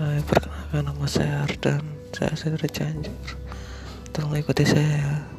Hai, perkenalkan nama saya Ardan. Saya asli dari Cianjur. Tolong ikuti saya ya.